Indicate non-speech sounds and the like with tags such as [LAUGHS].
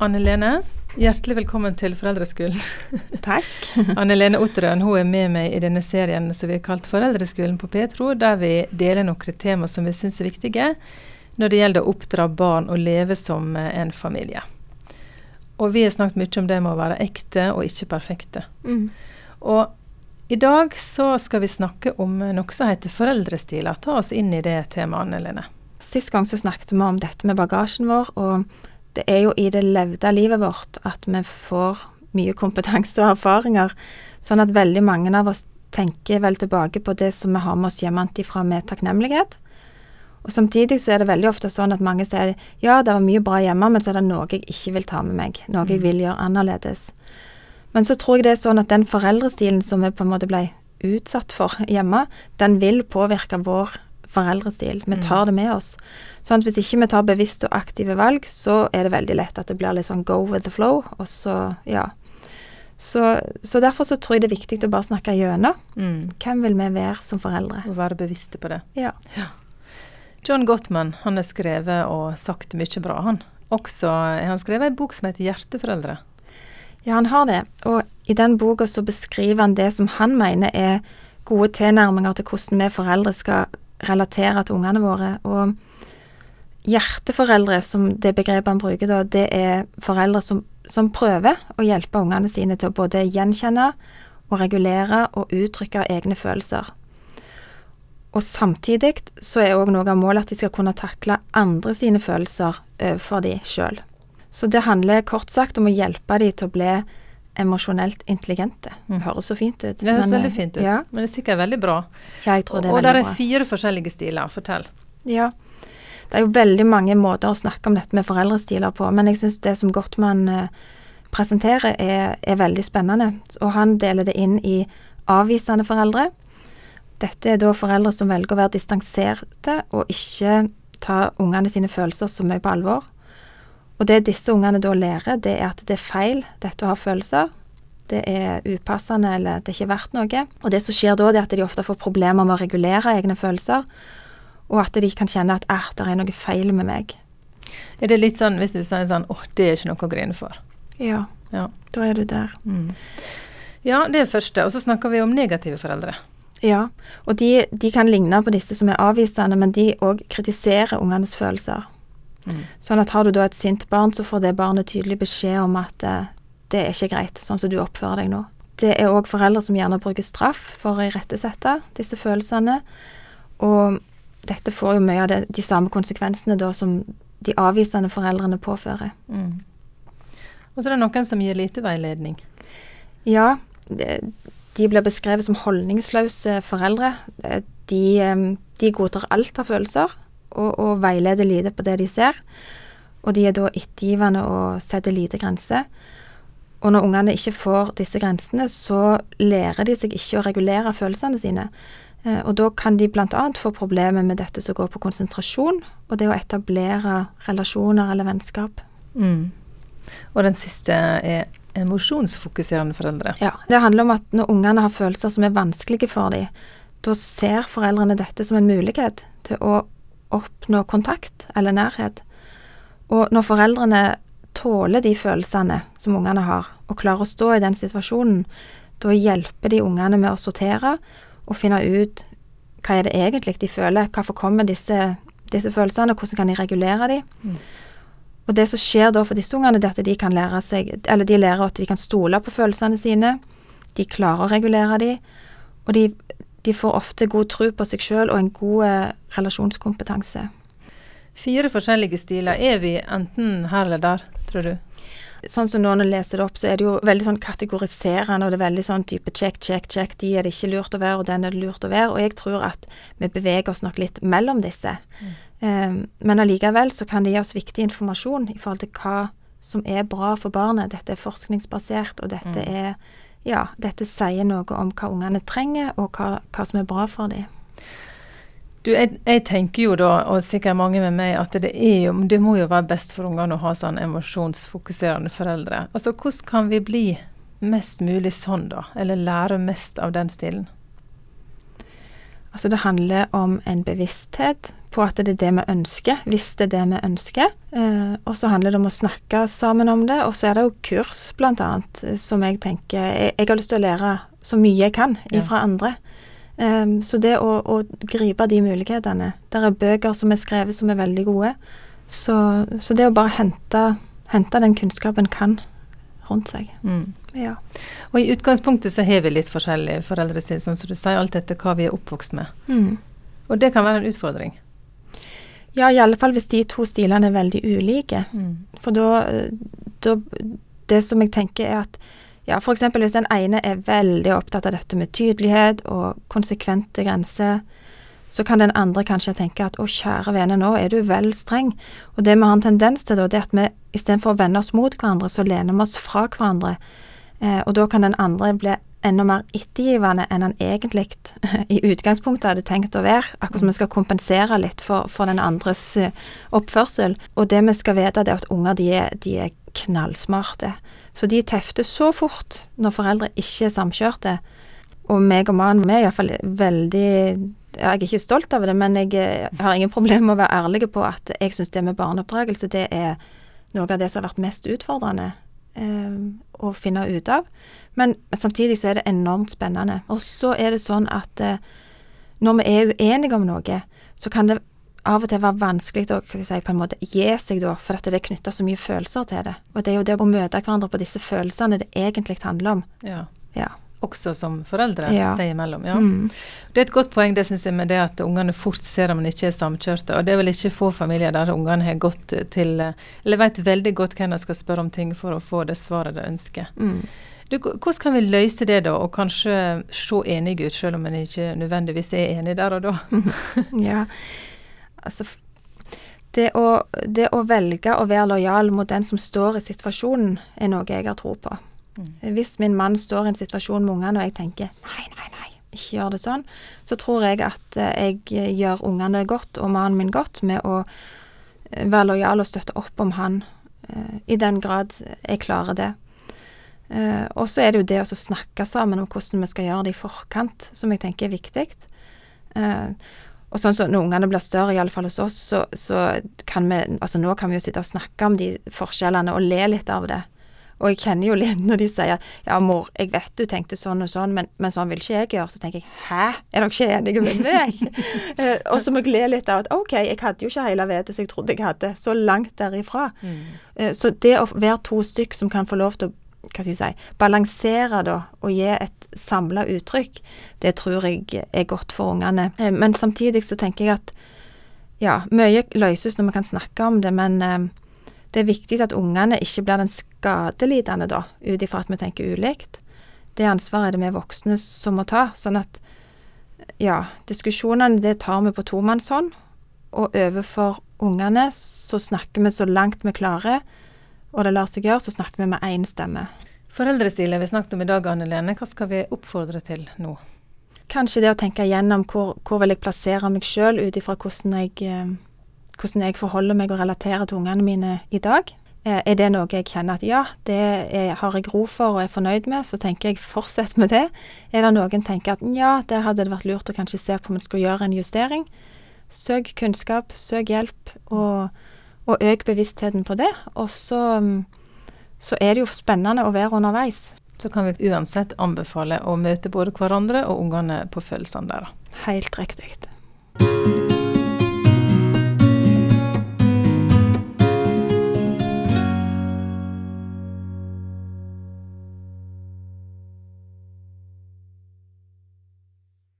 Anne Lene, hjertelig velkommen til Foreldreskolen. [LAUGHS] Takk. [LAUGHS] Anne Lene Otterøen hun er med meg i denne serien som vi har kalt Foreldreskolen på Petro, der vi deler noen tema som vi syns er viktige når det gjelder å oppdra barn og leve som eh, en familie. Og vi har snakket mye om det med å være ekte og ikke perfekte. Mm. Og i dag så skal vi snakke om noe som heter foreldrestiler. Ta oss inn i det temaet, Anne Lene. Sist gang så snakket vi om dette med bagasjen vår, og det er jo i det levde livet vårt at vi får mye kompetanse og erfaringer, sånn at veldig mange av oss tenker vel tilbake på det som vi har med oss hjemmefra med takknemlighet. Og Samtidig så er det veldig ofte sånn at mange sier ja, det var mye bra hjemme, men så er det noe jeg ikke vil ta med meg, noe jeg mm. vil gjøre annerledes. Men så tror jeg det er sånn at den foreldrestilen som vi på en måte ble utsatt for hjemme, den vil påvirke vår foreldrestil. Vi mm. tar det med oss. Sånn at hvis ikke vi tar bevisste og aktive valg, så er det veldig lett at det blir litt sånn go with the flow, og så, ja. Så, så derfor så tror jeg det er viktig å bare snakke gjennom. Mm. Hvem vil vi være som foreldre? Og være bevisste på det. Ja. ja. John Gottman han har skrevet og sagt mye bra, han. Også har han skrevet en bok som heter 'Hjerteforeldre'. Ja, han har det. Og i den boka så beskriver han det som han mener er gode tilnærminger til hvordan vi foreldre skal relatere til ungene våre. Og hjerteforeldre, som det begrepet han bruker da, det er foreldre som, som prøver å hjelpe ungene sine til å både gjenkjenne og regulere og uttrykke egne følelser. Og samtidig så er òg noe av målet at de skal kunne takle andre sine følelser overfor de sjøl. Så det handler kort sagt om å hjelpe de til å bli emosjonelt intelligente. Det Høres så fint ut. Det høres men, veldig fint ut, ja. men det er sikkert veldig bra. Ja, jeg tror det er og. Og det er fire forskjellige stiler. Fortell. Ja. Det er jo veldig mange måter å snakke om dette med foreldrestiler på, men jeg syns det som Gottmann eh, presenterer, er, er, veldig spennende. Og han deler det inn i avvisende foreldre. Dette er da foreldre som velger å være distanserte og ikke ta ungene sine følelser så mye på alvor. Og det disse ungene da lærer, det er at det er feil, dette å ha følelser. Det er upassende, eller det er ikke verdt noe. Og det som skjer da, det er at de ofte får problemer med å regulere egne følelser, og at de kan kjenne at eh, det er noe feil med meg. Er det litt sånn hvis du sier sånn åh, det er ikke noe å grine for? Ja, ja. da er du der. Mm. Ja, det er første. Og så snakker vi om negative foreldre. Ja, og de, de kan ligne på disse som er avvisende, men de òg kritiserer ungenes følelser. Mm. Sånn at har du da et sint barn, så får det barnet tydelig beskjed om at eh, det er ikke greit, sånn som du oppfører deg nå. Det er òg foreldre som gjerne bruker straff for å irettesette disse følelsene. Og dette får jo mye av det, de samme konsekvensene da som de avvisende foreldrene påfører. Mm. Og så er det noen som gir lite veiledning. Ja, de blir beskrevet som holdningsløse foreldre. De, eh, de godtar alt av følelser og, og veileder lite på det de ser. Og de er da ettergivende og setter lite grenser. Og når ungene ikke får disse grensene, så lærer de seg ikke å regulere følelsene sine. Eh, og da kan de bl.a. få problemer med dette som går på konsentrasjon, og det å etablere relasjoner eller vennskap. Mm. Og den siste er emosjonsfokuserende foreldre. Ja. Det handler om at når ungene har følelser som er vanskelige for dem, da ser foreldrene dette som en mulighet til å oppnå kontakt eller nærhet. Og når foreldrene tåler de følelsene som ungene har, og klarer å stå i den situasjonen, da hjelper de ungene med å sortere og finne ut hva er det egentlig de føler, hvorfor kommer disse, disse følelsene, hvordan kan de regulere de. Mm. Og det som skjer da for disse ungene, det er at de kan lære seg, eller de lærer at de kan stole på følelsene sine, de klarer å regulere de, og de de får ofte god tro på seg sjøl og en god eh, relasjonskompetanse. Fire forskjellige stiler. Er vi enten her eller der, tror du? Sånn som noen leser det opp, så er det jo veldig sånn kategoriserende, og det er veldig sånn type check, check, check. De er det ikke lurt å være, og den er det lurt å være. Og jeg tror at vi beveger oss nok litt mellom disse. Mm. Um, men allikevel så kan det gi oss viktig informasjon i forhold til hva som er bra for barnet. Dette er forskningsbasert, og dette mm. er ja, dette sier noe om hva ungene trenger, og hva, hva som er bra for dem. Du, jeg, jeg, tenker jo da, og sikkert mange med meg, at det, jo, det må jo være best for ungene å ha sånn emosjonsfokuserende foreldre. Altså, hvordan kan vi bli mest mulig sånn, da? Eller lære mest av den stilen? Altså, det handler om en bevissthet på at det er det vi ønsker, hvis det er det vi ønsker. Eh, og så handler det om å snakke sammen om det. Og så er det jo kurs, blant annet, eh, som jeg tenker Jeg, jeg har lyst til å lære så mye jeg kan ifra ja. andre. Eh, så det å, å, gripe de mulighetene Der er bøker som er skrevet som er veldig gode. Så, så det å bare hente, hente den kunnskapen kan rundt seg. Mm. Ja. Og i utgangspunktet så har vi litt forskjellig foreldrestil, sånn som du sier, alt etter hva vi er oppvokst med. Mm. Og det kan være en utfordring. Ja, i alle fall hvis de to stilene er veldig ulike. Mm. For da Det som jeg tenker er at ja, f.eks. hvis den ene er veldig opptatt av dette med tydelighet og konsekvente grenser, så kan den andre kanskje tenke at å, kjære vene, nå er du vel streng. Og det vi har en tendens til da, det er at vi istedenfor å vende oss mot hverandre, så lener vi oss fra hverandre. Eh, og da kan den andre bli enda mer ettergivende enn han egentlig [LAUGHS] i utgangspunktet hadde tenkt å være. Akkurat som vi skal kompensere litt for, for den andres eh, oppførsel. Og det vi skal vite, er at unger de er, de er knallsmarte. Så de tefter så fort når foreldre ikke er samkjørte. Og meg og mannen, vi er iallfall veldig Jeg er ikke stolt av det, men jeg, eh, har ingen problemer med å være ærlig på at jeg syns det med barneoppdragelse, det er noe av det som har vært mest utfordrende å finne ut av. Men samtidig så er det enormt spennende. Og så er det sånn at eh, når vi er uenige om noe, så kan det av og til være vanskelig å si, på en måte gi seg, da, for at det er knytta så mye følelser til det. Og det er jo det å møte hverandre på disse følelsene det egentlig handler om. Ja. ja. Også som foreldre ja. seg imellom. Ja. Mm. Det er et godt poeng det synes jeg, med det at ungene fort ser om de ikke er samkjørte. Og det er vel ikke få familier der ungene har gått til Eller vet veldig godt hvem de skal spørre om ting for å få det svaret de ønsker. Mm. Du, hvordan kan vi løse det, da, og kanskje se enige ut, selv om en ikke nødvendigvis er enig der og da? [LAUGHS] ja, altså det å, det å, velge å være lojal mot den som står i situasjonen, er noe jeg har tro på. Mm. Hvis min mann står i en situasjon med ungene, og jeg tenker nei, nei, nei, ikke gjør det sånn, så tror jeg at eh, jeg gjør ungene godt og mannen min godt med å eh, være lojal og støtte opp om han, eh, i den grad jeg klarer det. Og så er det jo det å snakke sammen om hvordan vi skal gjøre det i forkant, som jeg tenker er viktig. Og sånn så når ungene blir større, iallfall hos oss, så, så, kan vi Altså nå kan vi jo sitte og snakke om de forskjellene og le litt av det. Og jeg kjenner jo litt når de sier 'ja, mor, jeg vet du tenkte sånn og sånn, men, men sånn vil ikke jeg gjøre', så tenker jeg 'hæ, er dere ikke enige med meg?' uh, [LAUGHS] og så må jeg le litt av at 'ok, jeg hadde jo ikke hele vedet som jeg trodde jeg hadde', så langt derifra. Mm. Uh, så det å være to stykk som kan få lov til å hva skal jeg si, balansere da, og gi et samla uttrykk, det tror jeg er godt for ungene. Uh, men samtidig så tenker jeg at ja, mye løses når vi kan snakke om det, men det er viktig at ungene ikke blir den skadelidende, da, ut ifra at vi tenker ulikt. Det ansvaret er det vi voksne som må ta. Sånn at ja, diskusjonene det tar vi på tomannshånd, og overfor ungene så snakker vi så langt vi klarer og det lar seg gjøre, så snakker vi med én stemme. Foreldrestilen vi snakket om i dag, Anne Lene. Hva skal vi oppfordre til nå? Kanskje det å tenke igjennom hvor, hvor vil jeg plassere meg sjøl ut ifra hvordan, eh, hvordan, jeg forholder meg og relaterer til ungene mine i dag. Eh, er det noe jeg kjenner at ja, det er, har jeg ro for og er fornøyd med, så tenker jeg fortsett med det. Er det noen tenker at ja, det hadde det vært lurt å kanskje se på om en skulle gjøre en justering, søk kunnskap, søk hjelp. og og øk bevisstheten på det. Og så, så er det jo spennende å være underveis. Så kan vi uansett anbefale å møte både hverandre og ungene på følelsene deres. Helt riktig.